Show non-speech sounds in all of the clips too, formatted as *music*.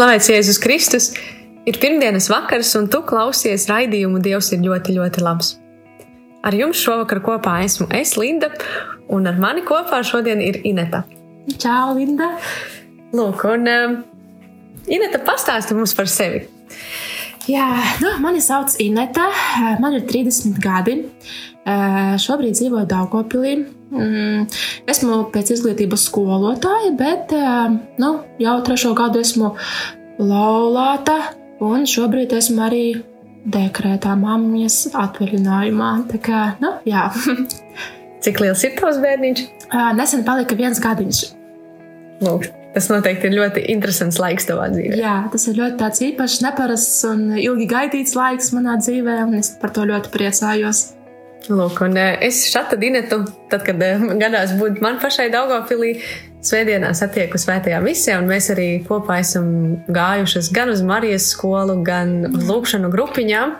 Slavēts Jēzus Kristus! Ir pirmdienas vakars, un tu klausies raidījumu Dievs ir ļoti, ļoti labs. Ar jums šovakar kopā esmu es, Linda, un ar mani kopā šodien ir Ineta. Čau, Linda! Lūk, un uh, Ineta pastāsta mums par sevi. Jā, nu, mani sauc Ineta, man ir 30 gadi. Eh, Šobrīd dzīvoju Daugopilī. Mm, Esmu pēc izglītības skolotāja, bet eh, nu, jau trešo gadu esmu laulāta, un šobrīd esmu arī dekrētā mammas atvaļinājumā. Tā kā, nu, jā. Cik liels ir tavs bērniņš? Eh, Nesen palika viens gadiņš. Lūk, tas noteikti ir ļoti interesants laiks tavā dzīvē. Jā, tas ir ļoti tāds īpašs, neparasts un ilgi gaidīts laiks manā dzīvē, un es par to ļoti priecājos. Lūk, un eh, es šādu dinetu, tad, kad eh, gadās būt man pašai Daugopilī, svētdienā satieku svētajā misijā, un mēs arī kopā esam gājušas gan uz Marijas skolu, gan uz lūkšanu grupiņām.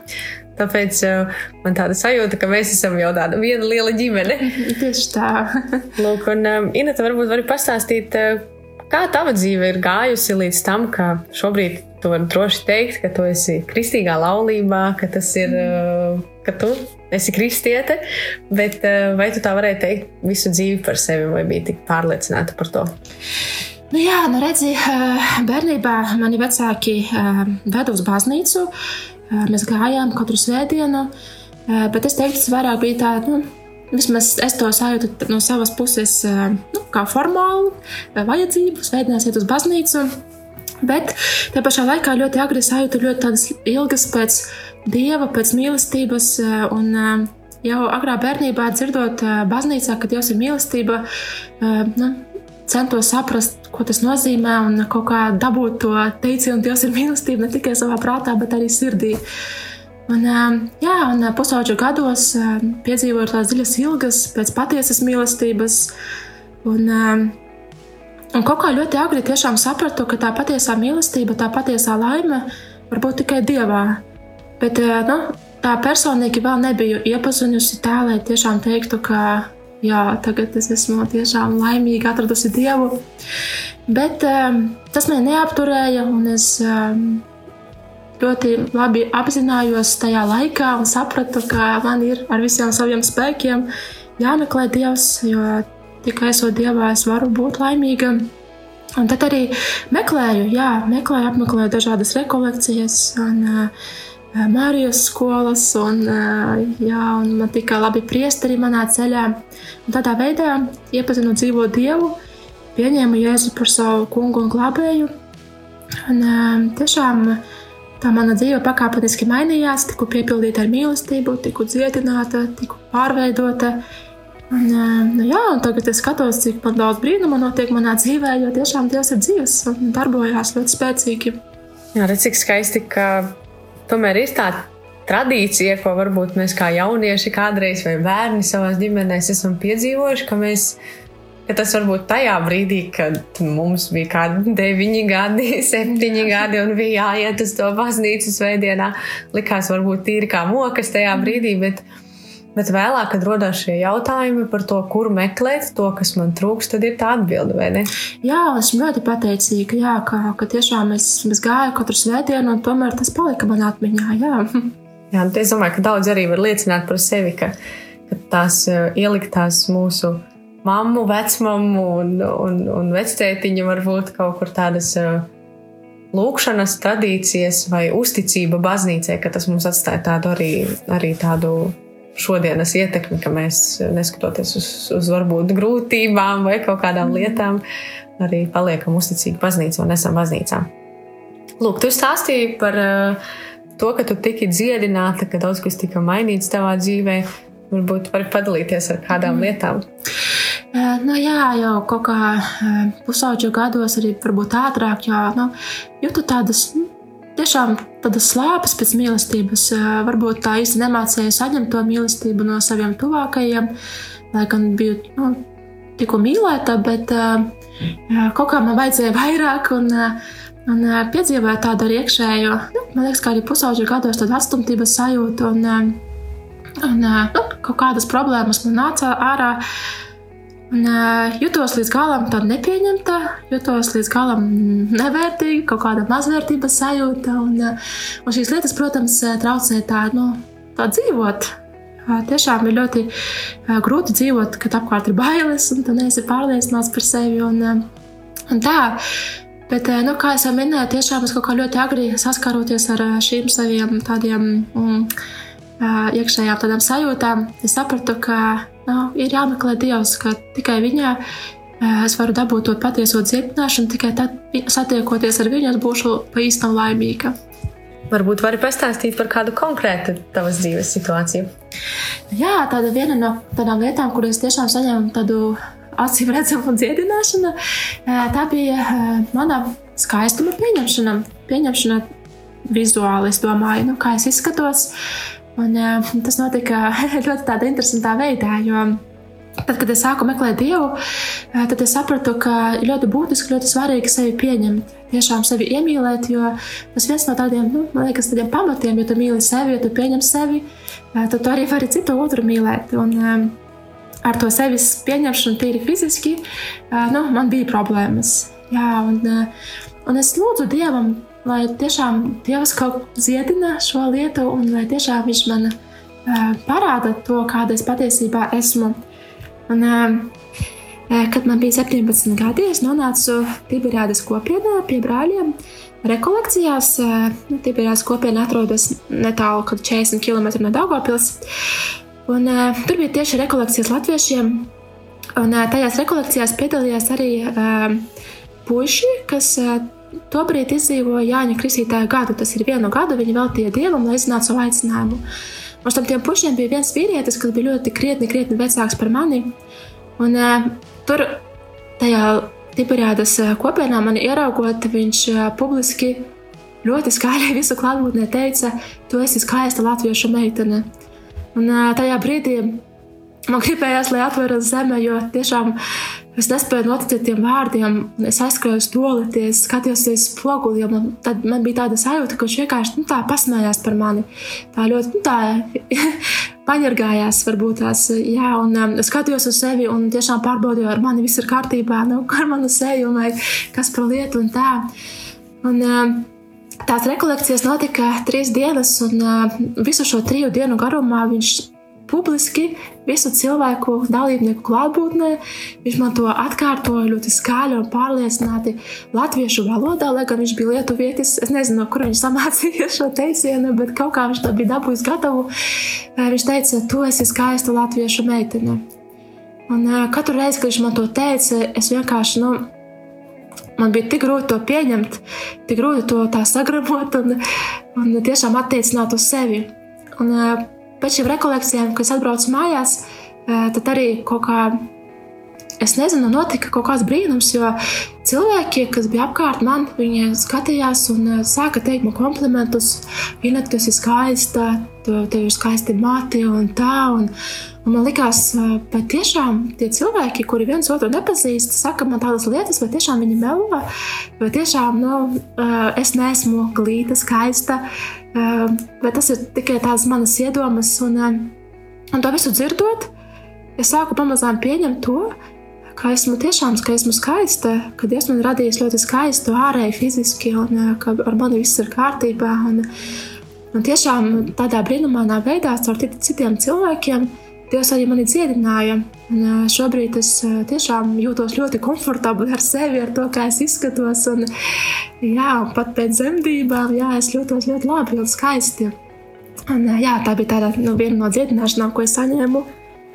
Tāpēc eh, man tāda sajūta, ka mēs esam jau tāda viena liela ģimene. *laughs* Tieši tā. Lūk, un Inata, varbūt vari pastāstīt, kā tava dzīve ir gājusi līdz tam, ka šobrīd tu vari droši teikt, ka tu esi kristīgā laulībā, ka tas ir, uh, ka tu esi kristiete, bet uh, vai tu tā varēji teikt visu dzīvi par sevi, vai biji tik pārliecināta par to? Nu jā, nu redzi, eh, bērnībā mani vecāki eh, veda uz baznīcu. Eh, Mēs gājām katru svētdienu, eh, bet es teiktu, tas vairāk bija tā, nu, vismaz es to sajūtu no savas puses, eh, nu, kā formālu eh, vajadzību, svētdienās iet uz baznīcu. Bet tajā pašā laikā ļoti agri sajūtu ļoti ilgas pēc dieva, pēc mīlestības. eh, Un jau agrā bērnībā dzirdot baznīcā, ka Dievs ir mīlestība, nu, centos saprast, ko tas nozīmē, un kā dabūt to teicienu, Dievs ir mīlestība ne tikai savā prātā, bet arī sirdī. Un, ā, jā, un ā, pusauģu gados ā, piedzīvoju tās dziļas ilgas pēc patiesas mīlestības. Un, ā, un kaut kā ļoti agri tiešām sapratu, ka tā patiesā mīlestība, tā patiesā laime var būt tikai dievā. Bet ā, nu, tā personīgi vēl nebiju iepazinusi tā, lai tiešām teiktu, ka jā, tagad es esmu tiešām laimīga, atradusi dievu. Bet um, tas man neapturēja, un es um, ļoti labi apzinājos tajā laikā un sapratu, ka man ir ar visiem saviem spēkiem jāmeklē Dievs, jo tikai esot Dievā es varu būt laimīga. Un tad arī meklēju, jā, meklēju, apmeklēju dažādas rekolekcijas un uh, Mārijas skolas, un, uh, jā, un man tika labi priesteri manā ceļā. Un tādā veidā iepazinu dzīvo Dievu, pieņēmu Jēzu par savu kungu un glābēju. Un, uh, tiešām tā mana dzīve pakāpeniski mainījās, tiku piepildīta ar mīlestību, tiku dziedināta, tiku pārveidota. Un, nu, jā, un tagad es skatos, cik daudz brīnumu notiek manā dzīvē, jo tiešām Dievs ir dzīves un darbojās ļoti spēcīgi. Jā, redz, cik skaisti, ka tomēr ir tā tradīcija, ko varbūt mēs kā jaunieši kādreiz vai bērni savā ģimenēs esam piedzīvojuši, ka mēs. Ka tas varbūt tajā brīdī, kad mums bija kādi *laughs* 9 gadi, *laughs* 7 gadi un bija jāiet uz to baznīcu svētdienā, likās varbūt tīri kā mokas tajā brīdī, bet, bet vēlāk, kad radās šie jautājumi par to, kur meklēt to, kas man trūks, tad ir tā atbilde, vai ne? Jā, esmu ļoti pateicīga, jā, ka, ka tiešām es, es gāju katru svētdienu, un tomēr tas palika manā atmiņā. Jā. *laughs* Jā, es domāju, ka daudz arī var liecināt par sevi, ka, ka tās eh, ieliktās mūsu mammu, vecmāmu un, un, un vectētiņu varbūt kaut kur tādas uh, lūkšanas tradīcijas vai uzticība baznīcai, ka tas mums atstāja tādu arī, arī tādu šodienas ietekmi, ka mēs neskatoties uz, uz varbūt grūtībām vai kaut kādām lietām, arī paliekam uzticīgi baznīcā un esam baznīcā. Lūk, tu stāstīji par uh, to, ka tu tiki dziedināta, ka daudz kas tika mainīts tavā dzīvē. Varbūt vari padalīties ar kādām mm. lietām. Uh, nu, jā, jau kaut kā uh, pusauģu gados, arī varbūt ātrāk, jo nu, jūtu tādas nu, tiešām tādas slāpes pēc mīlestības. Uh, varbūt tā īsti nemācīju saņemt to mīlestību no saviem tuvākajiem, lai gan biju nu, tikko mīlēta, bet uh, kaut kā man vajadzēja vairāk. Un, uh, Un uh, piedzīvoju tādu arī iekšējo, nu, man liekas, kā arī pusauģu gados, tādu atstumtības sajūtu. Un, uh, un uh, nu, kaut kādas problēmas man nāca ārā. Un, uh, jutos līdz galam tāda nepieņemta, jutos līdz galam nevērtīga, kaut kāda mazvērtības sajūta. Un, uh, un šīs lietas, protams, traucē tā, nu, tā dzīvot. Uh, tiešām ir ļoti uh, grūti dzīvot, kad apkārt ir bailes un tu neesi pārliecināts par sevi. Un, uh, un tā, Bet, eh, nu, kā jau minēju, tiešām es kaut kā ļoti agri saskaroties ar eh, šīm saviem tādiem mm, eh, iekšējām tādām sajūtām, es sapratu, ka nu, ir jāmeklē Dievs, ka tikai viņā es varu dabūt to patieso dziedināšanu, tikai tad, satiekoties ar viņu, es būšu pa īstam laimīga. Varbūt vari pastāstīt par kādu konkrētu tavas dzīves situāciju. Jā, tāda viena no tādām lietām, kuras tiešām saņēmu tādu acīm redzama dziedināšana, tā bija mana skaistuma pieņemšana. Pieņemšana vizuāli, es domāju, nu, kā es izskatos. Un, tas notika *laughs* ļoti tādā interesantā veidā, jo tad, kad es sāku meklēt Dievu, tad es sapratu, ka ļoti būtiski, ļoti svarīgi sevi pieņemt, tiešām sevi iemīlēt, jo tas viens no tādiem, nu, man liekas, tādiem pamatiem, ja tu mīli sevi, ja tu pieņem sevi, tad tu arī vari citu otru mīlēt. Un, ar to sevis pieņemšanu, tīri fiziski, nu, man bija problēmas. Jā, un, un es lūdzu Dievam, lai tiešām Dievs kaut kā ziedina šo lietu, un lai tiešām Viņš man parāda to, kāda es patiesībā esmu. Un, kad man bija 17 gadi, es nonācu Tiberiādas kopienā pie brāļiem. Rekolekcijās, nu, Tiberiādas kopiena atrodas netālu, kad 40 km no Daugopils. Un, uh, tur bija tieši rekolekcijas latviešiem. Un, uh, tajās rekolekcijās piedalījās arī uh, puiši, kas uh, tobrīd izdzīvoja Jāņa Kristītāja gadu. Tas ir vienu gadu, viņi veltīja dievam, lai iznāca savu aicinājumu. Un tam tiem pušiem bija viens vīrietis, kas bija ļoti krietni, krietni vecāks par mani. Un, uh, tur tajā Tiberiādas kopienā mani ieraugot, viņš uh, publiski ļoti skaļi *laughs* visu klātbūtnē teica, tu esi skaista latviešu meitene. Un tajā brīdī man gribējās, lai atveras zeme, jo tiešām es nespēju noticēt tiem vārdiem. Es aizskrēju uz toleti, es skatījos uz spoguli, un man, tad man bija tāda sajūta, ka viņš vienkārši nu, tā pasmējās par mani. Tā ļoti nu, tā, *laughs* paņirgājās, varbūt tās. Jā, un um, es skatījos uz sevi un tiešām pārbaudīju, ar mani viss ir kārtībā, nu, *laughs* ar manu seju, vai kas par lietu un tā. Un, um, Tās rekolekcijas notika trīs dienas, un uh, visu šo triju dienu garumā viņš publiski visu cilvēku dalībnieku klātbūtnē. Viņš man to atkārtoja ļoti skaļi un pārliecināti latviešu valodā, lai gan viņš bija lietuvietis. Es nezinu, no kur viņš samācīja šo teicienu, bet kaut kā viņš to bija dabūjis gatavu. Viņš teica, tu esi skaista latviešu meitene. Un katru reizi, kad viņš man to teica, es vienkārši, nu, man bija tik grūti to pieņemt, tik grūti to sagramot un, un tiešām attiecināt uz sevi. Un pēc šīm rekolekcijām, kad es atbraucu mājās, tad arī kaut kā, es nezinu, notika kaut kāds brīnums, jo cilvēki, kas bija apkārt man, viņi skatījās un sāka teikt man komplimentus. Viņa, tu esi skaista, tev ir skaisti mati un tā. Un, Un man liekas, ka tiešām tie cilvēki, kuri viens otru nepazīst, saka man tādas lietas, vai tiešām viņi melo, vai tiešām nu, es neesmu glīta, skaista, vai tas ir tikai tādas manas iedomas. Un, un to visu dzirdot, es sāku pamazām pieņemt to, ka esmu tiešām ka esmu skaista, ka Dievs man radījis ļoti skaistu ārēji, fiziski, un ka ar mani viss ir kārtībā. Un, un tiešām tādā brīnumainā veidā ar citiem cilvēkiem Dievs arī mani dziedināja. Un šobrīd es tiešām jūtos ļoti komfortabli ar sevi, ar to, kā es izskatos. Un, jā, pat pēc dzemdībām, jā, es jūtos ļoti labi un skaisti. Un, jā, tā bija tāda, nu, viena no dziedināšanām, ko es saņēmu.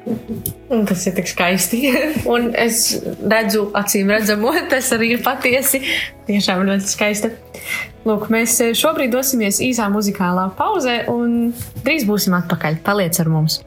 Tas ir tik skaisti. *laughs* un es redzu, acīm redzamo, *laughs* tas arī ir patiesi. Tiešām ļoti skaisti. Lūk, mēs šobrīd dosimies īsā muzikālā pauzē, un drīz būsim atpakaļ. Paliec ar mums!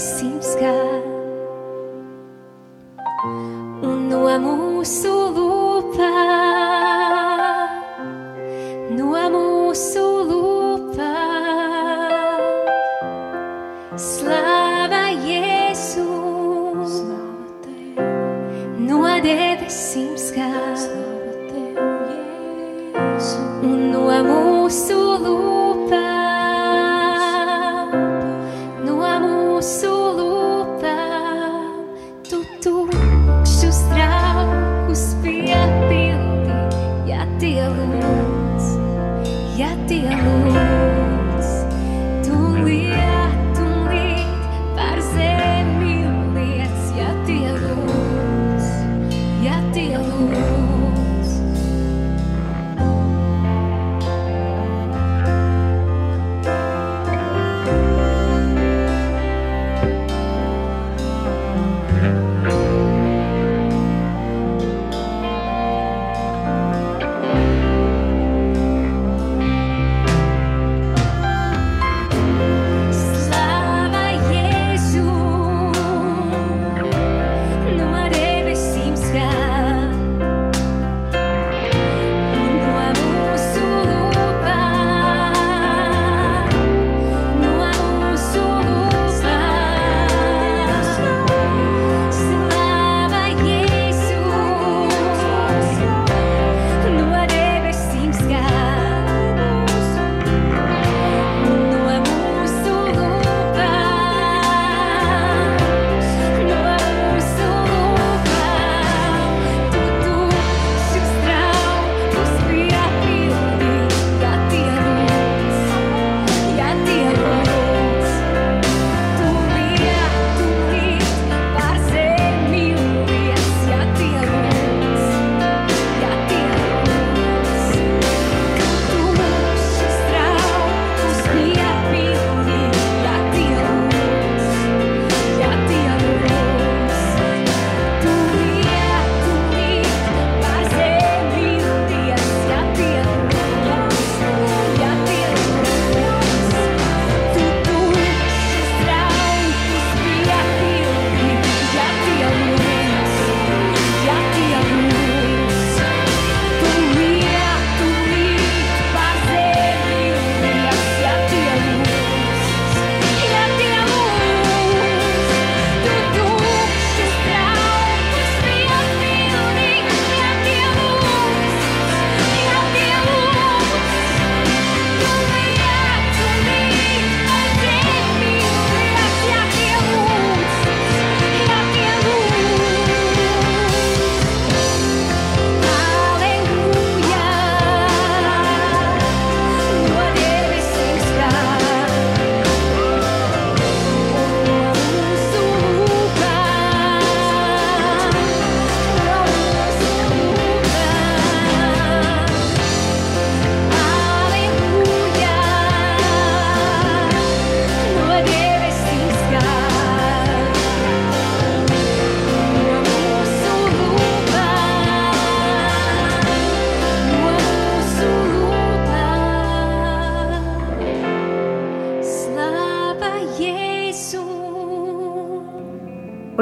taisnības gāja un no mūsu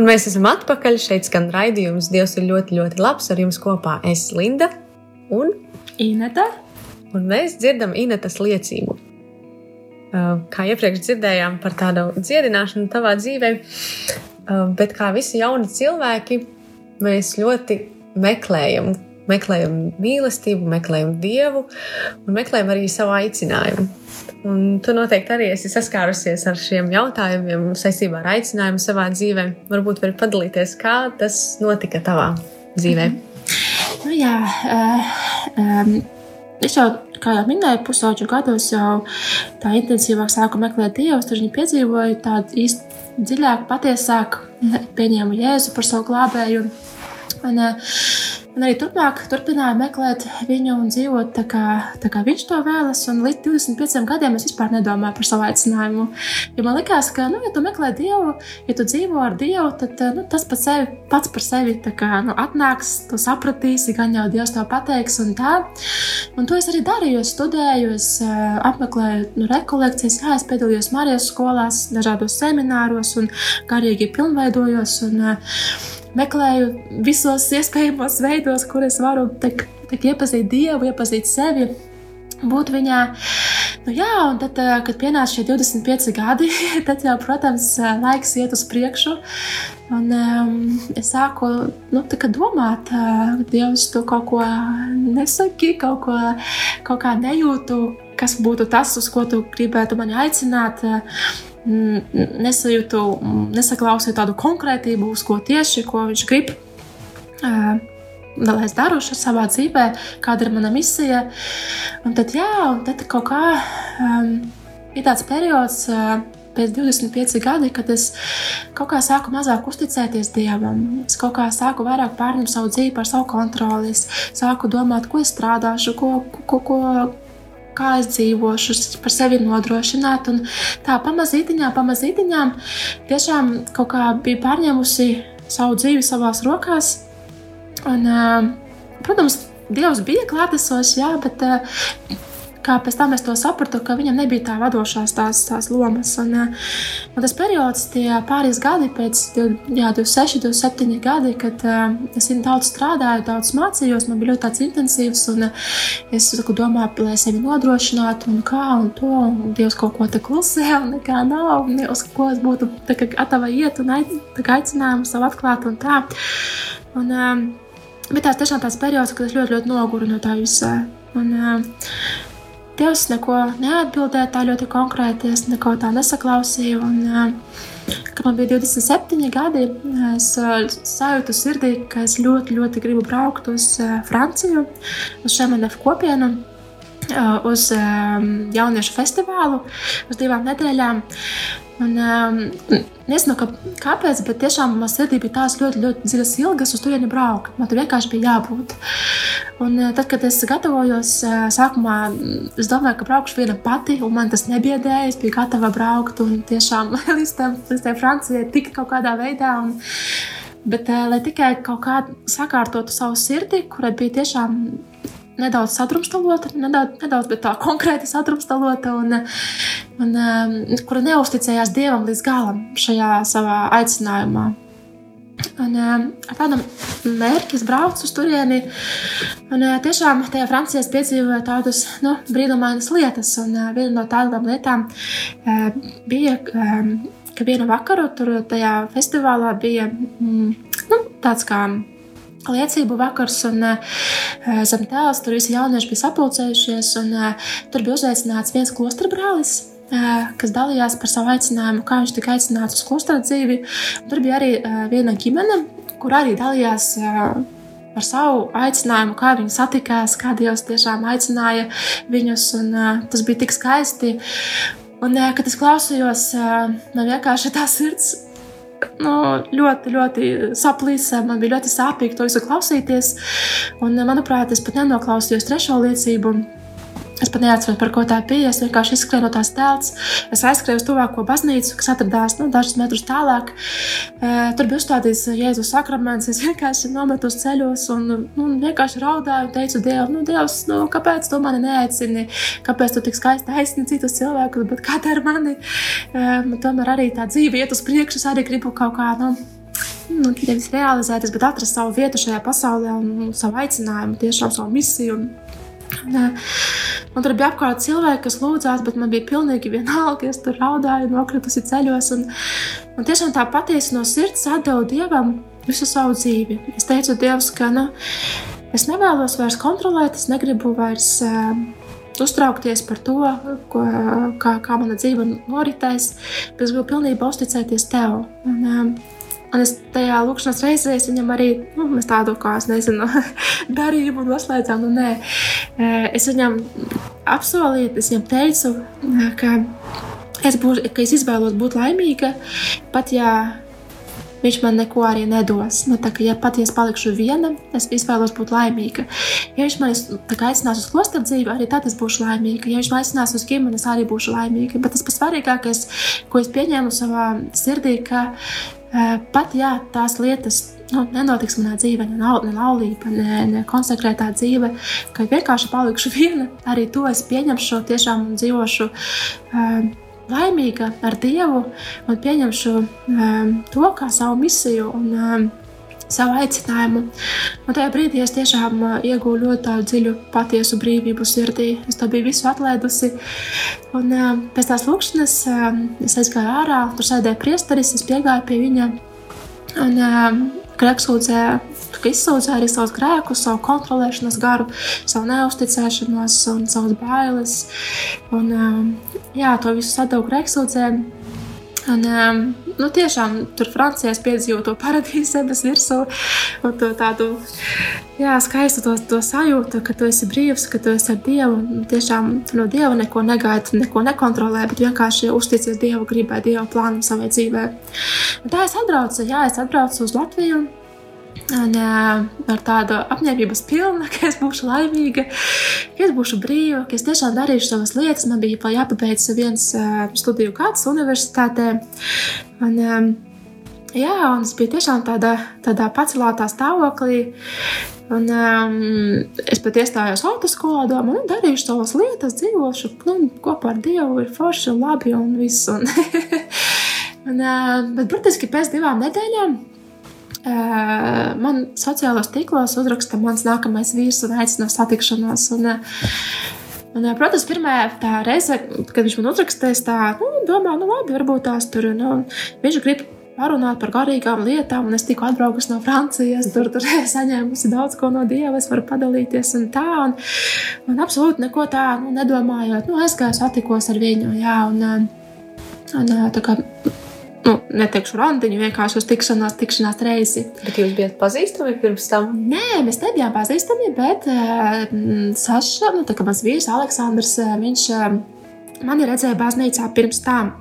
mēs esam atpakaļ. Šeit skan raidījums. Dievs ir ļoti, ļoti labs. Ar jums kopā es Linda un Ineta. Un mēs dzirdam Inetas liecību. Uh, kā iepriekš dzirdējām par tādu dziedināšanu tavā dzīvē, uh, bet kā visi jauni cilvēki, mēs ļoti meklējam, meklējam mīlestību, meklējam dievu un meklējam arī savu aicinājumu. Un tu noteikti arī esi saskārusies ar šiem jautājumiem saistībā ar aicinājumu savā dzīvē. Varbūt vari padalīties, kā tas notika tavā dzīvē. Mm -hmm. Nu, jā, uh, um. Es jau, kā jau minēju, pusauģu gados jau tā intensīvāk sāku meklēt dievu, tad viņi piedzīvoja tādu īstu dziļāku, patiesāku mhm. pieņēmu Jēzu par savu glābēju. Un, un, eh, un arī turpmāk turpināju meklēt viņu un dzīvot tā, kā, tā kā viņš to vēlas. Un līdz 25 gadiem es vispār nedomāju par savu aicinājumu. Jo man liekas, ka, nu, ja tu meklē Dievu, ja tu dzīvo ar Dievu, tad nu, tas pats, sevi, pats par sevi kā, nu, atnāks, tu sapratīsi, gan jau Dievs to pateiks. Un, tā. un to es arī darīju. Es studēju, es uh, apmeklēju nu, rekolekcijas, jā, es piedalījos Marijas skolās, dažādos semināros un garīgi pilnveidojos. Un, uh, meklēju visos iespējamos veidos, kur es varu tek, tek iepazīt Dievu, iepazīt sevi. Būt viņā, nu jā, un tad, eh, kad pienāca šie 25 gadi, *laughs* tad jau, protams, eh, laiks iet uz priekšu. Un um, es sāku nu, domāt, uh, Dievs, tu kaut ko nesaki, kaut ko kaut nejūtu, kas būtu tas, uz ko tu gribētu mani aicināt. Nesajūtu, nesaklausīju tādu konkrētību, uz ko tieši ko viņš grib. Lai es daru šo savā dzīvē, kāda ir mana misija. Un tad, jā, un tad kaut kā um, ir tāds periods, uh, pēc 25 gadi, kad es kaut kā sāku mazāk uzticēties Dievam. Es kaut kā sāku vairāk pārņemt savu dzīvi par savu kontroli. Es sāku domāt, ko es strādāšu, ko, ko, ko, kā es dzīvošu, par sevi nodrošināt. Un tā pamazītiņā, pamazītiņām tiešām kaut kā bija pārņēmusi savu dzīvi savās rokās. Un, protams, Dievs bija klātesošs, jā, bet kā pēc tam es to sapratu, ka viņam nebija tā vadošās tās, tās lomas. Un, eh, un tas periods, tie pāris gadi, pēc jā, 26, 27 gadi, kad uh, es daudz strādāju, daudz mācījos, man bija ļoti tāds intensīvs, un uh, es saku, domāju, lai sevi nodrošinātu, un kā, un to, un Dievs kaut ko te klusē, un nekā nav, un uz ko es būtu gatava iet un aicinājumu savu atklāt un tā. Un, um, Bet tās tiešām tāds periods, kad es ļoti, ļoti noguru no tā visa. Un, uh, Dievs neko neatbildēja tā ļoti konkrēti, es neko tā nesaklausīju. Un, kad man bija 27 gadi, es sajūtu sirdī, ka es ļoti, ļoti gribu braukt uz Franciju, uz Šemenefu kopienu uz jauniešu festivālu uz divām nedēļām. Un, um, nezinu, ka, kāpēc, bet tiešām manā sirdī bija tās ļoti, ļoti dziļas ilgas uz turieni braukt. Man tur vienkārši bija jābūt. Un, uh, tad, kad es gatavojos, uh, sākumā es domāju, ka braukšu viena pati, un man tas nebiedēja. Es biju gatava braukt un tiešām *laughs* līdz tam, Francijai tikt kaut kādā veidā. Un, bet, uh, lai tikai kaut kā sakārtotu savu sirdi, kurai bija tiešām nedaudz sadrumstalota, nedaudz, nedaudz tā konkrēti sadrumstalota, un, un, um, kura neusticējās Dievam līdz galam šajā savā aicinājumā. Un, um, ar tādu mērķi es braucu uz turieni. Un, uh, tiešām tajā Francijā piedzīvoju tādus nu, brīnumainas lietas. Un, uh, viena no tādām lietām uh, bija, um, ka vienu vakaru tur tajā festivālā bija mm, nu, tāds kā liecību vakars, un uh, zem tēls tur visi jaunieši bija sapulcējušies, un uh, tur bija uzaicināts viens klosterbrālis. Uh, kas dalījās par savu aicinājumu, kā viņš tika aicināts uz klostra dzīvi. Tur bija arī viena ģimene, kur arī dalījās par savu aicinājumu, kā viņi satikās, kā Dievs tiešām aicināja viņus. Un, tas bija tik skaisti. Un, kad es klausījos, man vienkārši tā sirds nu, ļoti, ļoti saplīsa. Man bija ļoti sāpīgi to visu klausīties. Un, manuprāt, es pat nenoklausījos trešo liecību. Es pat neatceros, par ko tā bija. Es vienkārši izskrēju no tās telts. Es aizskrēju uz tuvāko baznīcu, kas atradās nu, dažus metrus tālāk. E, tur bija uzstādīts Jēzus sakraments. Es vienkārši nometu uz ceļos un nu, vienkārši raudāju un teicu, Diev, nu, Dievs, nu, kāpēc tu mani neaicini? Kāpēc tu tik skaisti aicini citus cilvēkus, bet kā ar mani? E, tomēr arī tā dzīve iet uz priekšu. Es arī gribu kaut kā. Nu, nu, nevis realizēties, bet atrast savu vietu šajā pasaulē un savu aicinājumu, tiešām savu misiju. Un, Man tur bija apkārt cilvēki, kas lūdzās, bet man bija pilnīgi vienalga. Es tur raudāju, nokritusi ceļos. Un, un tiešām tā patiesi no sirds atdevu Dievam visu savu dzīvi. Es teicu, Dievs, ka nu, es nevēlos vairs kontrolēt, es negribu vairs. Uh, uztraukties par to, ko, kā, kā mana dzīve noritēs, bet es gribu pilnībā uzticēties tev. Un, um, Un es tajā lūkšanas reizē viņam arī nu, tādu kā es nezinu, *laughs* darījumu noslēdzām. Nu, nē. Eh, es viņam apsolīju, es viņam teicu, ka es, būšu, ka es izvēlos būt laimīga, pat ja viņš man neko arī nedos. Nu, tā, ka, ja pat ja es palikšu viena, es izvēlos būt laimīga. Ja viņš man aicinās uz klosteru dzīvi, arī tad es būšu laimīga. Ja viņš man aicinās uz ģimeni, es arī būšu laimīga. Bet tas pats svarīgākais, ko es pieņēmu savā sirdī, ka pat ja tās lietas nu, nenotiks manā dzīvē, ne, lau, ne laulība, ne, ne konsekrētā dzīve, ka vienkārši palikšu viena, arī to es pieņemšu tiešām dzīvošu. Uh, laimīga ar Dievu un pieņemšu um, to kā savu misiju un um, savu aicinājumu. Un tajā brīdī es tiešām uh, iegūstu ļoti tādu dziļu, patiesu brīvību sirdī. Es to biju visu atlaidusi. Un um, pēc tās lūkšanas um, es aizgāju ārā, tur sēdēja priesteris, es piegāju pie viņa. Un, Grēksūdzēja, izsūdzēja arī savus grēkus, savu kontrolēšanas garu, savu neusticēšanos un savas bailes. Un, jā, to visu sadavu grēksūdzē. Un, um, nu, tiešām tur Francijā piedzīvoju to paradīzes zemes virsū un to tādu jā, skaistu to, to sajūtu, ka tu esi brīvs, ka tu esi ar Dievu. Tiešām no Dieva neko negaidi, neko nekontrolē, bet vienkārši uzticies Dieva gribai, Dieva plānam savai dzīvē. Un tā es atbraucu, jā, es atbraucu uz Latviju. Un, ar tādu apņēmības pilnu, *laughs* ka es būšu laimīga, ka es būšu brīva, ka es tiešām darīšu savas lietas. Man bija vēl jāpabeidz viens studiju gads universitātē. Un, jā, un es biju tiešām tādā, tādā pacelātā stāvoklī. Un, um, es pat iestājos autoskolā, domāju, nu, darīšu savas lietas, dzīvošu nu, kopā ar Dievu, ir forši labi un viss. Un, *laughs* un, bet, burtiski pēc divām nedēļām man sociālajos tīklos uzraksta mans nākamais vīrs un aicina satikšanos. Un, Un, protams, pirmā reize, kad viņš man uzrakstīja, tā, nu, domāju, nu, labi, varbūt tās tur, nu, viņš grib parunāt par garīgām lietām, un es tikko atbraucu no Francijas, tur, tur *laughs* saņēmusi daudz ko no Dieva, es varu padalīties un tā, un, un absolūti neko tā, nu, nedomājot, nu, aizgāju, satikos ar viņu, jā, un, un tā kā nu, neteikšu randiņu, vienkārši uz tikšanās, tikšanās reizi. Bet jūs bijat pazīstami pirms tam? Nē, mēs nebijām pazīstami, bet uh, Saša, nu, tā kā mans vīrs Aleksandrs, uh, viņš uh, mani redzēja baznīcā pirms tam.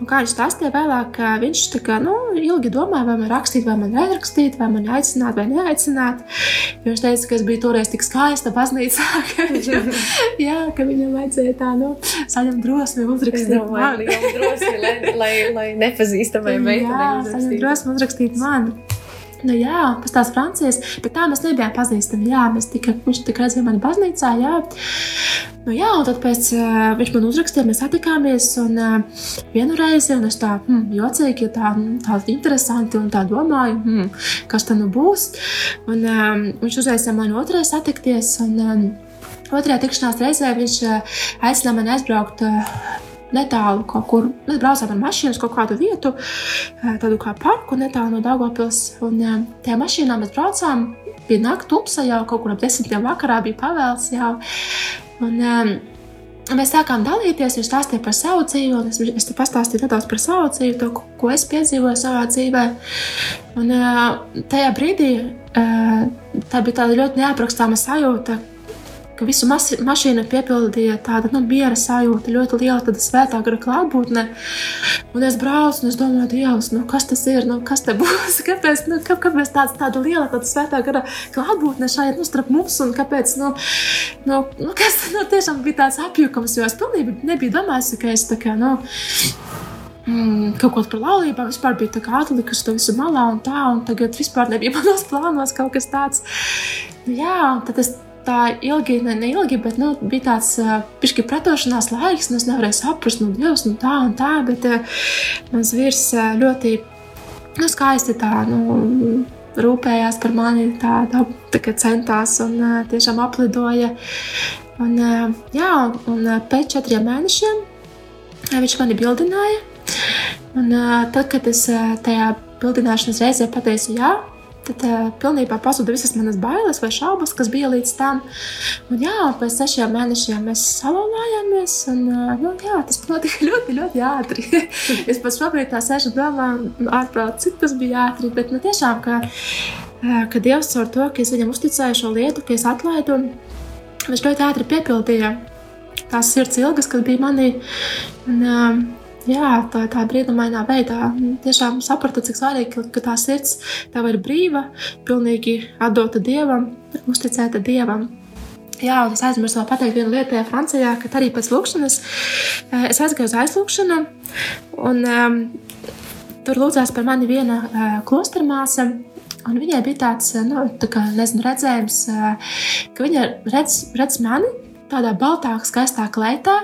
Un kā viņš stāstīja vēlāk, viņš kā, nu, ilgi domāja, vai man rakstīt, vai man nerakstīt, vai man aicināt, vai neaicināt. Viņš teica, ka es biju toreiz tik skaista baznīcā, *laughs* ka, viņam, *laughs* jā, ka viņam vajadzēja tā, nu, saņemt drosmi uzrakstīt mani. liela drosme, lai, lai, lai nepazīstamai *laughs* Jā, meitenei saņem uzrakstītu. drosmi uzrakstīt man. Nu, jā, tas tās Francijas, bet tā mēs nebijām pazīstami. Jā, mēs tikai, viņš tikai redzēja mani baznīcā, jā. Nu, jā, un tad pēc, uh, viņš man uzrakstīja, mēs satikāmies un uh, vienu reizi, un es tā, hmm, jocīgi, tā, hmm, tā interesanti, un tā domāju, hmm, kas tad nu būs. Un um, viņš uzraisīja mani otrais satikties, un um, otrajā tikšanās reizē viņš uh, aicināja mani aizbraukt uh, netālu kaut kur. Mēs braucām ar mašīnu uz kaut kādu vietu, tādu kā parku netālu no Dārgopils. Un tajā mašīnā mēs braucām. Naktis, tumsa jau kaut kur ap desmitiem vakarā, bija pavēls jau. Un, um, Mēs sākām dalīties, viņš stāstīja par savu dzīvi, un es, es te pastāstīju nedaudz par savu dzīvi, to, ko- es piedzīvoju savā dzīvē. Un tajā brīdī tā bija tāda ļoti neaprakstāma sajūta, ka visu mašīnu piepildīja tāda nu, miera sajūta, ļoti liela svētā gara klātbūtne. Un es braucu, un es domāju, Dievs, nu, kas tas ir, nu, kas te *laughs* būs, kāpēc, nu, kā, kāpēc tāds, tāda liela tāda svētā gara klātbūtne šeit nu, starp mums, un kāpēc, nu, nu, nu kas nu, tiešām bija tāds apjukums, jo es pilnīgi nebiju domājis, ka es tā kā, nu, mm, kaut ko par laulībām vispār bija tā kā atlikusi to visu malā un tā, un tagad vispār nebija *laughs* manos plānos kaut kas tāds. Nu, jā, tad es tā ilgi, ne, ne ilgi, bet nu, bija tāds pišķi pretošanās laiks, un es nevarēju saprast, nu, Dievs, nu tā un tā, bet mans vīrs ļoti, nu, skaisti tā, nu, rūpējās par mani, tā, tā, tā kā centās un tiešām aplidoja. Un, jā, un, pēc četriem mēnešiem viņš mani bildināja. Un, tad, kad es tajā bildināšanas reizē pateicu jā, tad uh, pilnībā pazuda visas manas bailes vai šaubas, kas bija līdz tam. Un, jā, un pēc sešiem mēnešiem mēs salauzāmies. Un, uh, nu, jā, tas notika *laughs* ļoti, ļoti ātri. *laughs* es pats šobrīd tā un domāju, ārprāt, cik tas bija ātri. Bet nu, tiešām, ka, uh, ka Dievs caur to, ka es viņam uzticēju šo lietu, ka es atlaidu, viņš ļoti ātri piepildīja tās sirds ilgas, kas bija manī. Un, um, jā, tā, tā brīnumainā veidā tiešām sapratu, cik svarīgi, ka, tā sirds tev ir brīva, pilnīgi atdota dievam, uzticēta dievam. Jā, un es aizmirsu vēl pateikt vienu lietu Francijā, ka arī pēc lūkšanas eh, es aizgāju uz aizlūkšanu. Un, um, tur lūdzās par mani viena uh, klostermāsa. Un viņai bija tāds nu, tā kā, nezinu, redzējums, uh, ka viņa redz, redz mani tādā baltā, skaistā kleitā,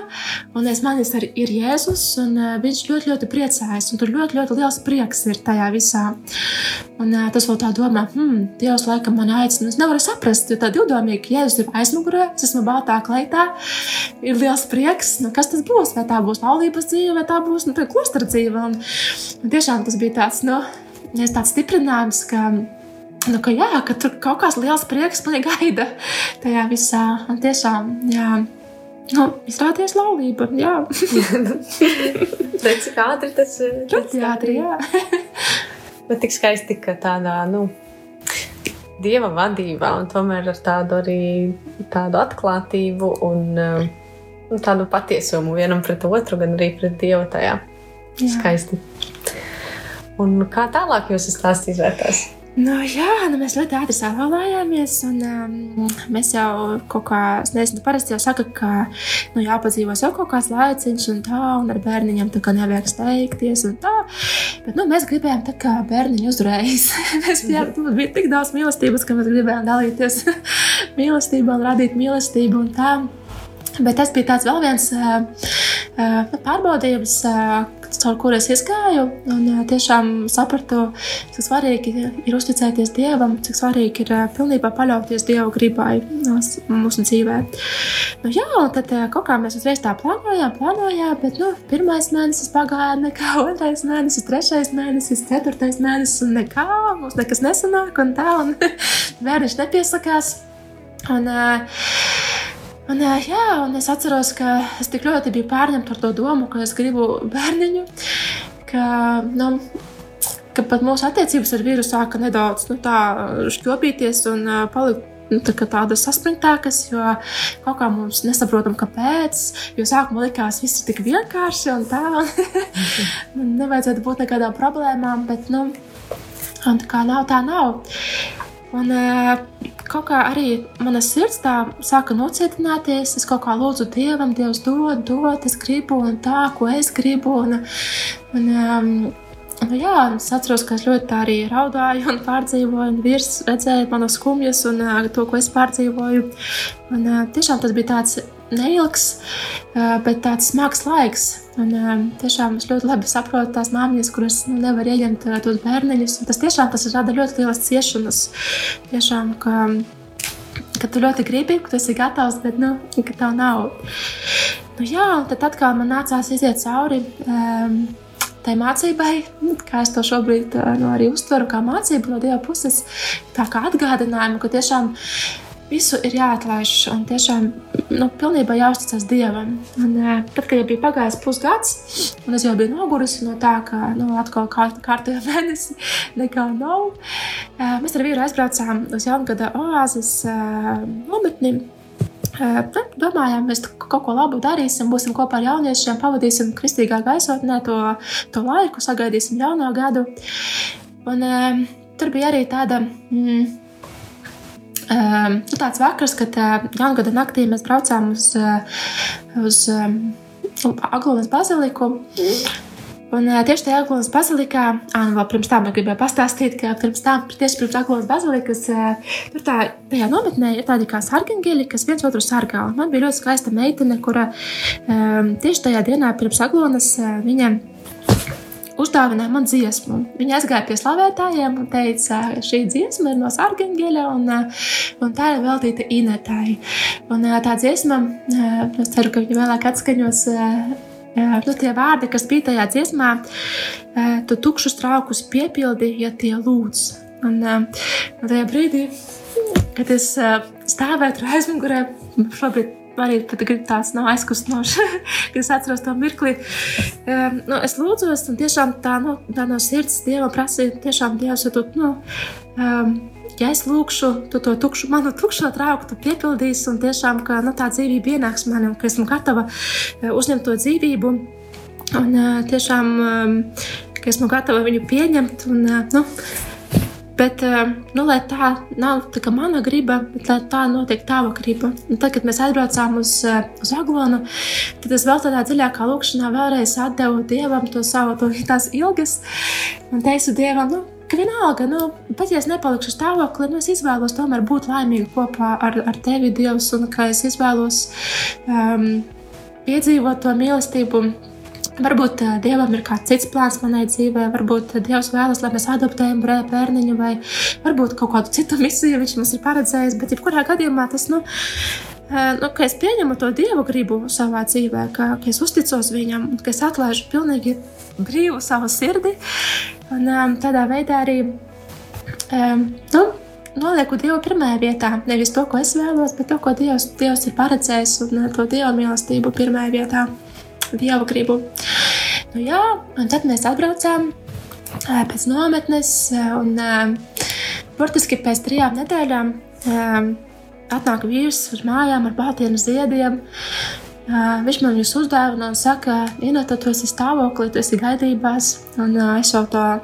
un es manis arī ir Jēzus, un uh, viņš ļoti, ļoti priecājas, tur ļoti, ļoti liels prieks ir tajā visā. Un uh, tas vēl tā domā, hmm, Dievs laikam man aicina, es nevaru saprast, jo tā divdomīgi, ka Jēzus ir aizmugurē, es esmu baltā kleitā, ir liels prieks, nu, kas tas būs, vai tā būs laulības dzīve, vai tā būs, nu, klostra dzīve, un, un tiešām tas bija tāds, nu, tāds stiprinājums, ka Nu, ka, jā, ka tur kaut kāds liels prieks *laughs* man gaida tajā visā. Un tiešām, jā, nu, izrādījās laulība. Jā, *laughs* Redz, cik ātri tas ir. ļoti ātri. Jā. *laughs* Bet tik skaisti, ka tādā, nu, dieva vadībā un tomēr ar tādu arī tādu atklātību un um, nu, tādu patiesumu vienam pret otru, gan arī pret dievu tajā. Jā. Skaisti. Un kā tālāk jūs esat izvērtējis? Nu, jā, nu mēs ļoti ātri salauzāmies. Un, um, mēs jau kaut kā, es nezinu, parasti jau saka, ka nu, jāpadzīvos jau kaut kāds laiciņš, un tā, un ar bērniņiem tā kā nevajag steigties. un Tā. Bet nu, mēs gribējām tā kā bērniņu uzreiz. *laughs* mēs bijām, mums bija tik daudz mīlestības, ka mēs gribējām dalīties *laughs* mīlestībā un radīt mīlestību. Un tā. Bet tas bija tāds vēl viens uh, pārbaudījums, uh, caur kuru es izgāju. Un uh, tiešām sapratu, cik svarīgi ir uzticēties Dievam, cik svarīgi ir pilnībā paļauties Dieva gribai mūsu dzīvē. Nu, jā, un tad kaut kā mēs uzreiz tā plānojām, plānojām, bet nu, pirmais mēnesis pagāja, nekā *laughs* otrais mēnesis, trešais mēnesis, ceturtais mēnesis, un nekā mums nekas nesanāk, un tā, un *laughs* bērniņš nepiesakās. Un, uh, Un, ā, jā, un es atceros, ka es tik ļoti biju pārņemta ar to domu, ka es gribu bērniņu, ka, nu, ka pat mūsu attiecības ar vīru sāka nedaudz nu, tā, šķopīties un ā, palikt. Nu, tā kā tādas saspringtākas, jo kaut kā mums nesaprotam, kāpēc. Jo sākumā likās, ka viss ir tik vienkārši un tā. Un *laughs* nevajadzētu būt nekādām problēmām, bet nu, tā kā nav, tā nav. Un, uh, kaut kā arī mana sirds tā sāka nocietināties. Es kaut kā lūdzu Dievam, Dievs dod, dod, es gribu, un tā, ko es gribu. Un, un, um, nu, jā, es atceros, ka es ļoti arī raudāju un pārdzīvoju, un vīrs redzēja manas skumjas un uh, to, ko es pārdzīvoju. Un, uh, tiešām tas bija tāds neilgs, uh, bet tāds smags laiks. Un, um, tiešām es ļoti labi saprotu tās māmiņas, kuras nu, nevar ieņemt uh, tos bērniņus. Tas tiešām tas rada ļoti lielas ciešanas. Tiešām, ka, ka tu ļoti gribi, ka tu esi gatavs, bet nu, ka tev nav. Nu, jā, un tad atkal man nācās iziet cauri. Um, Tai mācībai, kā es to šobrīd uh, nu, arī uztveru, kā mācību no Dieva puses, tā kā atgādinājumu, ka tiešām visu ir jāatlaiž un tiešām nu, pilnībā jāuzticas Dievam. Un, tad, kad jau bija pagājis pusgads, un es jau biju nogurusi no tā, ka nu, atkal kā, kārtējā *laughs* mēnesī nekā nav, mēs ar vīru aizbraucām uz Jaungada oāzes nometni. Eh, nu, Domājām, mēs kaut ko labu darīsim, būsim kopā ar jauniešiem, pavadīsim kristīgā gaisotnē to, to laiku, sagaidīsim jauno gadu. Un, tur bija arī tāda. Mm, nu, tāds vakars, kad uh, jaungada naktī mēs braucām uz, uh, uz um, Aglonas baziliku. Un tieši tajā Aglonas bazilikā, ah, nu, vēl pirms tam gribēju pastāstīt, ka pirms tam, tieši pirms Aglonas bazilikas, tur tā, tajā nometnē ir tādi kā sarkangeļi, kas viens otru sargā. Un man bija ļoti skaista meitene, kura um, tieši tajā dienā pirms Aglonas uh, viņa uzdāvināja man dziesmu. Viņa aizgāja pie slavētājiem un teica, šī dziesma ir no Sārgeņģeļa un, eh, un tā ir veltīta Inetai. Un eh, tā dziesma, eh, es ceru, ka viņa vēlāk atskaņos. Nu, tie vārdi, kas bija tajā dziesmā, tu tukšus traukus piepildi, ja tie lūdz. Un, un tajā brīdī, kad es stāvēju tur aizmugurē, šobrīd pat gribu tāds nav aizkustinošs, *laughs* kad es atceros to mirkli. Um, nu, es lūdzos, un tiešām tā, nu, tā no sirds Dievam prasīja, tiešām Dievs, ja tu, nu, um, ja es lūkšu, tu to tukšu, manu tukšo trauku tu piepildīsi, un tiešām, ka nu, tā dzīvība ienāks manī, un ka esmu gatava uh, uzņemt to dzīvību. Un uh, tiešām, um, ka esmu gatava viņu pieņemt. Un, uh, nu, Bet, uh, nu, lai tā nav tā kā mana griba, bet lai tā notiek tava griba. Un tad, kad mēs atbraucām uz, uh, uz Aglonu, tad es vēl tādā dziļākā lūkšanā vēlreiz atdevu Dievam to savu, to, tās ilgas. Un teicu Dievam, nu, ka vienalga, nu, pat ja es nepalikšu stāvoklī, nu, es izvēlos tomēr būt laimīga kopā ar, ar tevi, Dievs, un ka es izvēlos um, piedzīvot to mīlestību. Varbūt uh, Dievam ir kāds cits plāns manai dzīvē, varbūt uh, Dievs vēlas, lai mēs adoptējam brē- bērniņu, vai varbūt kaut kādu citu misiju viņš mums ir paredzējis. Bet, jebkurā gadījumā, tas, nu, uh, nu, ka es pieņemu to Dieva gribu savā dzīvē, ka, ka es uzticos viņam, ka es atlaižu pilnīgi brīvu savu sirdi. Un tādā veidā arī nu, nolieku Dievu pirmajā vietā. Nevis to, ko es vēlos, bet to, ko Dievs, Dievs ir paredzējis, un to Dieva mīlestību pirmajā vietā, Dieva gribu. Nu, jā, un tad mēs atbraucām pēc nometnes, un burtiski pēc trijām nedēļām atnāk vīrs uz mājām ar baltiem ziediem. Uh, viņš man viņus uzdāvina un saka, Inata, tu esi stāvoklī, tu esi gaidībās. Un uh, es jau tā,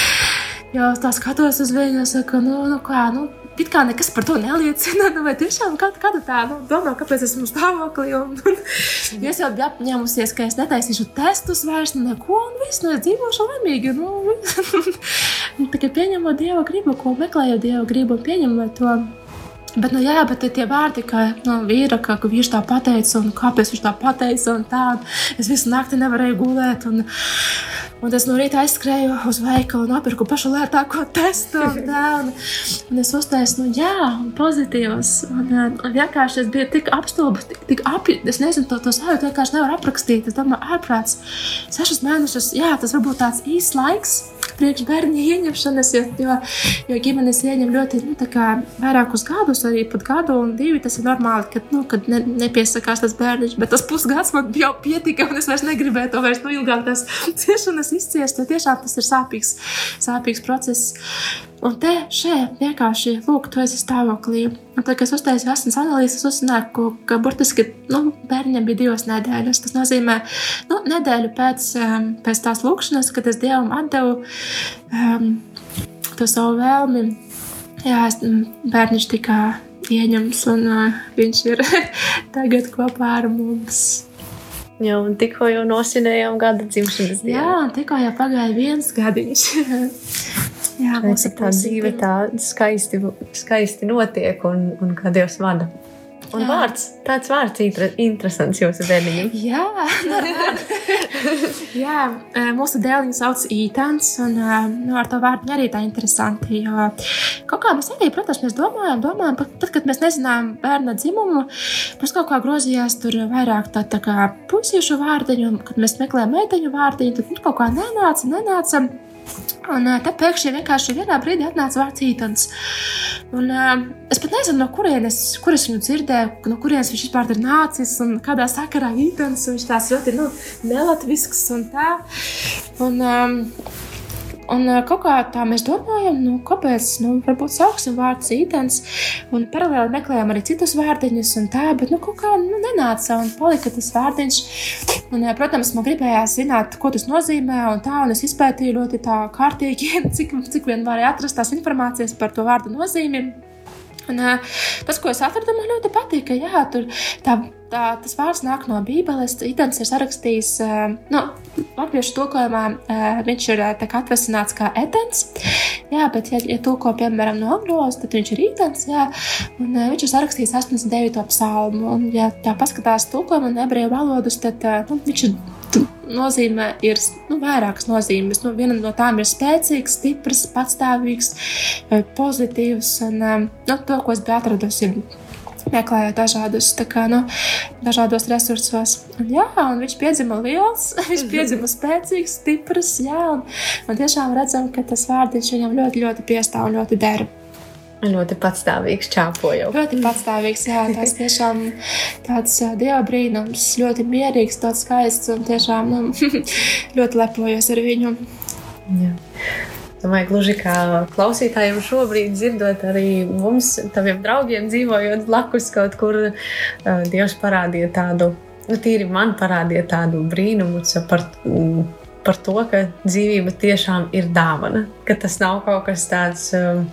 *laughs* jau tā skatos uz viņu un saku, nu, nu kā, nu, it kā nekas par to neliecina. *laughs* Nu, vai tiešām kā, kā tu tā nu, domā, kāpēc esmu stāvoklī? Un, *laughs* un, es jau biju apņēmusies, ka es netaisīšu testus vairs, nu, neko, un viss, nu, es dzīvošu laimīgi. Nu, *laughs* Tikai pieņemot Dieva gribu, ko meklējot Dieva gribu, pieņemot to. Bet, nu, jā, bet tie vārdi, ka nu, vīra, ka, ka viņš tā pateica, un kāpēc viņš tā pateica, un tā, un es visu nakti nevarēju gulēt. Un, un es no rīta aizskrēju uz veikalu un nopirku pašu lētāko *laughs* testu. Un, tā, un, un es uztaisu, nu, jā, un pozitīvs. Un, un, vienkārši es biju tik apstulbis, tik, tik api, es nezinu, to, to sajūtu vienkārši nevar aprakstīt. Es domāju, ārprāts, sešus mēnešus, jā, tas varbūt tāds īsts laiks priekš bērnu ieņemšanas, jo, jo, jo ģimenes ieņem ļoti nu, vairākus gadus, arī pat gadu un divi. Tas ir normāli, kad, nu, kad ne, nepiesakās tas bērniņš, bet tas pusgads man jau pietika, un es vairs negribēju to vairs nu, ilgāk tās ciešanas izciest, jo tiešām tas ir sāpīgs, sāpīgs process. Un te šeit vienkārši, lūk, tu esi stāvoklī. Un tad, kad es uztaisīju asins analīzes, uzzināju, ka, ka burtiski nu, bērnam bija divas nedēļas. Tas nozīmē, nu, nedēļu pēc, um, pēc tās lūkšanas, kad es Dievam atdevu um, to savu vēlmi. Jā, es, bērniņš tika ieņemts, un uh, viņš ir *laughs* tagad kopā ar mums. Jā, un tikko jau nosinējām gada dzimšanas dienu. Jā, tikko jau pagāja viens gadiņš. *laughs* Jā, Redz, cik tā dzīve tā skaisti, skaisti notiek un, un kā Dievs vada. Un Jā. vārds, tāds vārds inter, interesants jūsu bērniņam. Jā, *laughs* Jā e, mūsu dēliņu sauc Ītāns, un e, nu, ar to vārdu arī tā interesanti. Jo kaut kā mēs arī, protams, mēs domājam, domājam, pat tad, kad mēs nezinām bērna dzimumu, mums kaut kā grozījās tur vairāk tā, tā kā puisiešu vārdiņu, un kad mēs meklējam meiteņu vārdiņu, tad nu, kaut kā nenāca, nenāca. Un uh, tad pēkšņi vienkārši vienā brīdī atnāca vārds ītens. Un, uh, es pat nezinu, no kurienes kur viņu dzirdēju, no kurienes viņš vispār ir nācis un kādā sakarā ītens. Viņš tās ļoti nu, nelatvisks un tā. Un, um, Un uh, kaut kā tā mēs domājam, nu, kāpēc, nu, varbūt sauksim vārdu ītens, un paralēli meklējām arī citus vārdiņus, un tā, bet, nu, kaut kā nu, nenāca, un palika tas vārdiņš. Un, uh, protams, man gribējās zināt, ko tas nozīmē, un tā, un es izpētīju ļoti tā kārtīgi, *laughs* cik, cik vien varēja atrast tās informācijas par to vārdu nozīmi. Un, tas, ko es atradu, man ļoti patīk. Jā, tur tā, tā, tas vārds nāk no Bībeles. Itens ir sarakstījis, nu, latviešu tulkojumā viņš ir atvesināts kā etens. Jā, bet, ja, ja tulko, piemēram, no angļu valodas, tad viņš ir itens. Jā, un viņš ir sarakstījis 89. psalmu. Un, ja tā paskatās tulkojumu un ebreju valodas, tad nu, viņš ir nozīmē ir nu, vairākas nozīmes. Nu, viena no tām ir spēcīgs, stiprs, patstāvīgs, eh, pozitīvs. Un, um, nu, to, ko es biju atradusi meklējot dažādus, kā, nu, dažādos resursos. Un, jā, un viņš piedzima liels, *laughs* viņš piedzima spēcīgs, stiprs. Jā, un, un tiešām redzam, ka tas vārdiņš viņam ļoti, ļoti piestāv un ļoti der. Ļoti patstāvīgs čāpojums. Ļoti patstāvīgs, jā, tas tiešām tāds dieva brīnums, ļoti mierīgs, tāds skaists un tiešām nu, *laughs* ļoti lepojos ar viņu. Jā. Domāju, gluži kā klausītājiem šobrīd, dzirdot arī mums, taviem draugiem, dzīvojot blakus kaut kur, uh, Dievs parādīja tādu, nu, tīri man parādīja tādu brīnumu par, par to, ka dzīvība tiešām ir dāvana, ka tas nav kaut kas tāds. Um,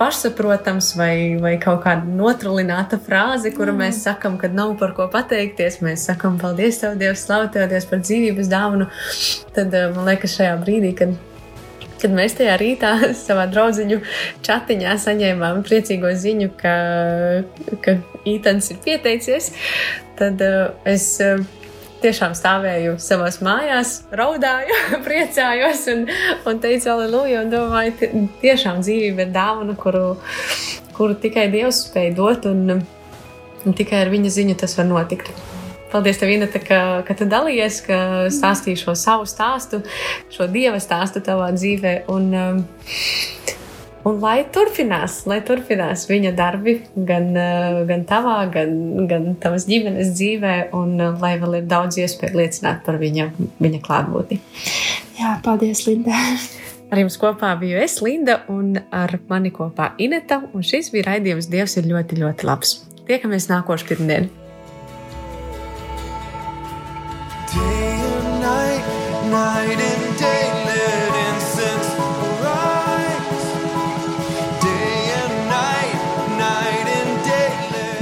pašsaprotams, vai, vai kaut kāda notrulināta frāze, kuru mēs sakām, kad nav par ko pateikties. Mēs sakām, paldies, Tev, Dievs, Dievs, par dzīvības dāvanu. Tad uh, man liekas, šajā brīdī, kad Kad mēs tajā rītā *laughs* savā draugu chatiņā saņēmām priecīgo ziņu, ka, ka Ītans ir pieteicies, tad uh, es uh, tiešām stāvēju savā mājās, raudāju, *laughs* priecājos un, un teicu, aleluja, un domāju, tiešām dzīvība ir dāvana, kuru, kuru tikai Dievs spēj dot, un, un tikai ar viņa ziņu tas var notikt. Paldies, tev, Inata, ka, ka tu dalījies, ka stāstīji šo savu stāstu, šo dieva stāstu tavā dzīvē. Un, um, un lai turpinās, lai turpinās viņa darbi gan, uh, gan tavā, gan, gan tavas ģimenes dzīvē, un uh, lai vēl ir daudz iespēju liecināt par viņa, viņa klātbūtni. Jā, paldies, Linda! Ar jums kopā biju es, Linda, un ar mani kopā Ineta. Un šis bija raidījums Dievs ir ļoti, ļoti labs. Tiekamies nākošais pirmdien! Day and night, night and day,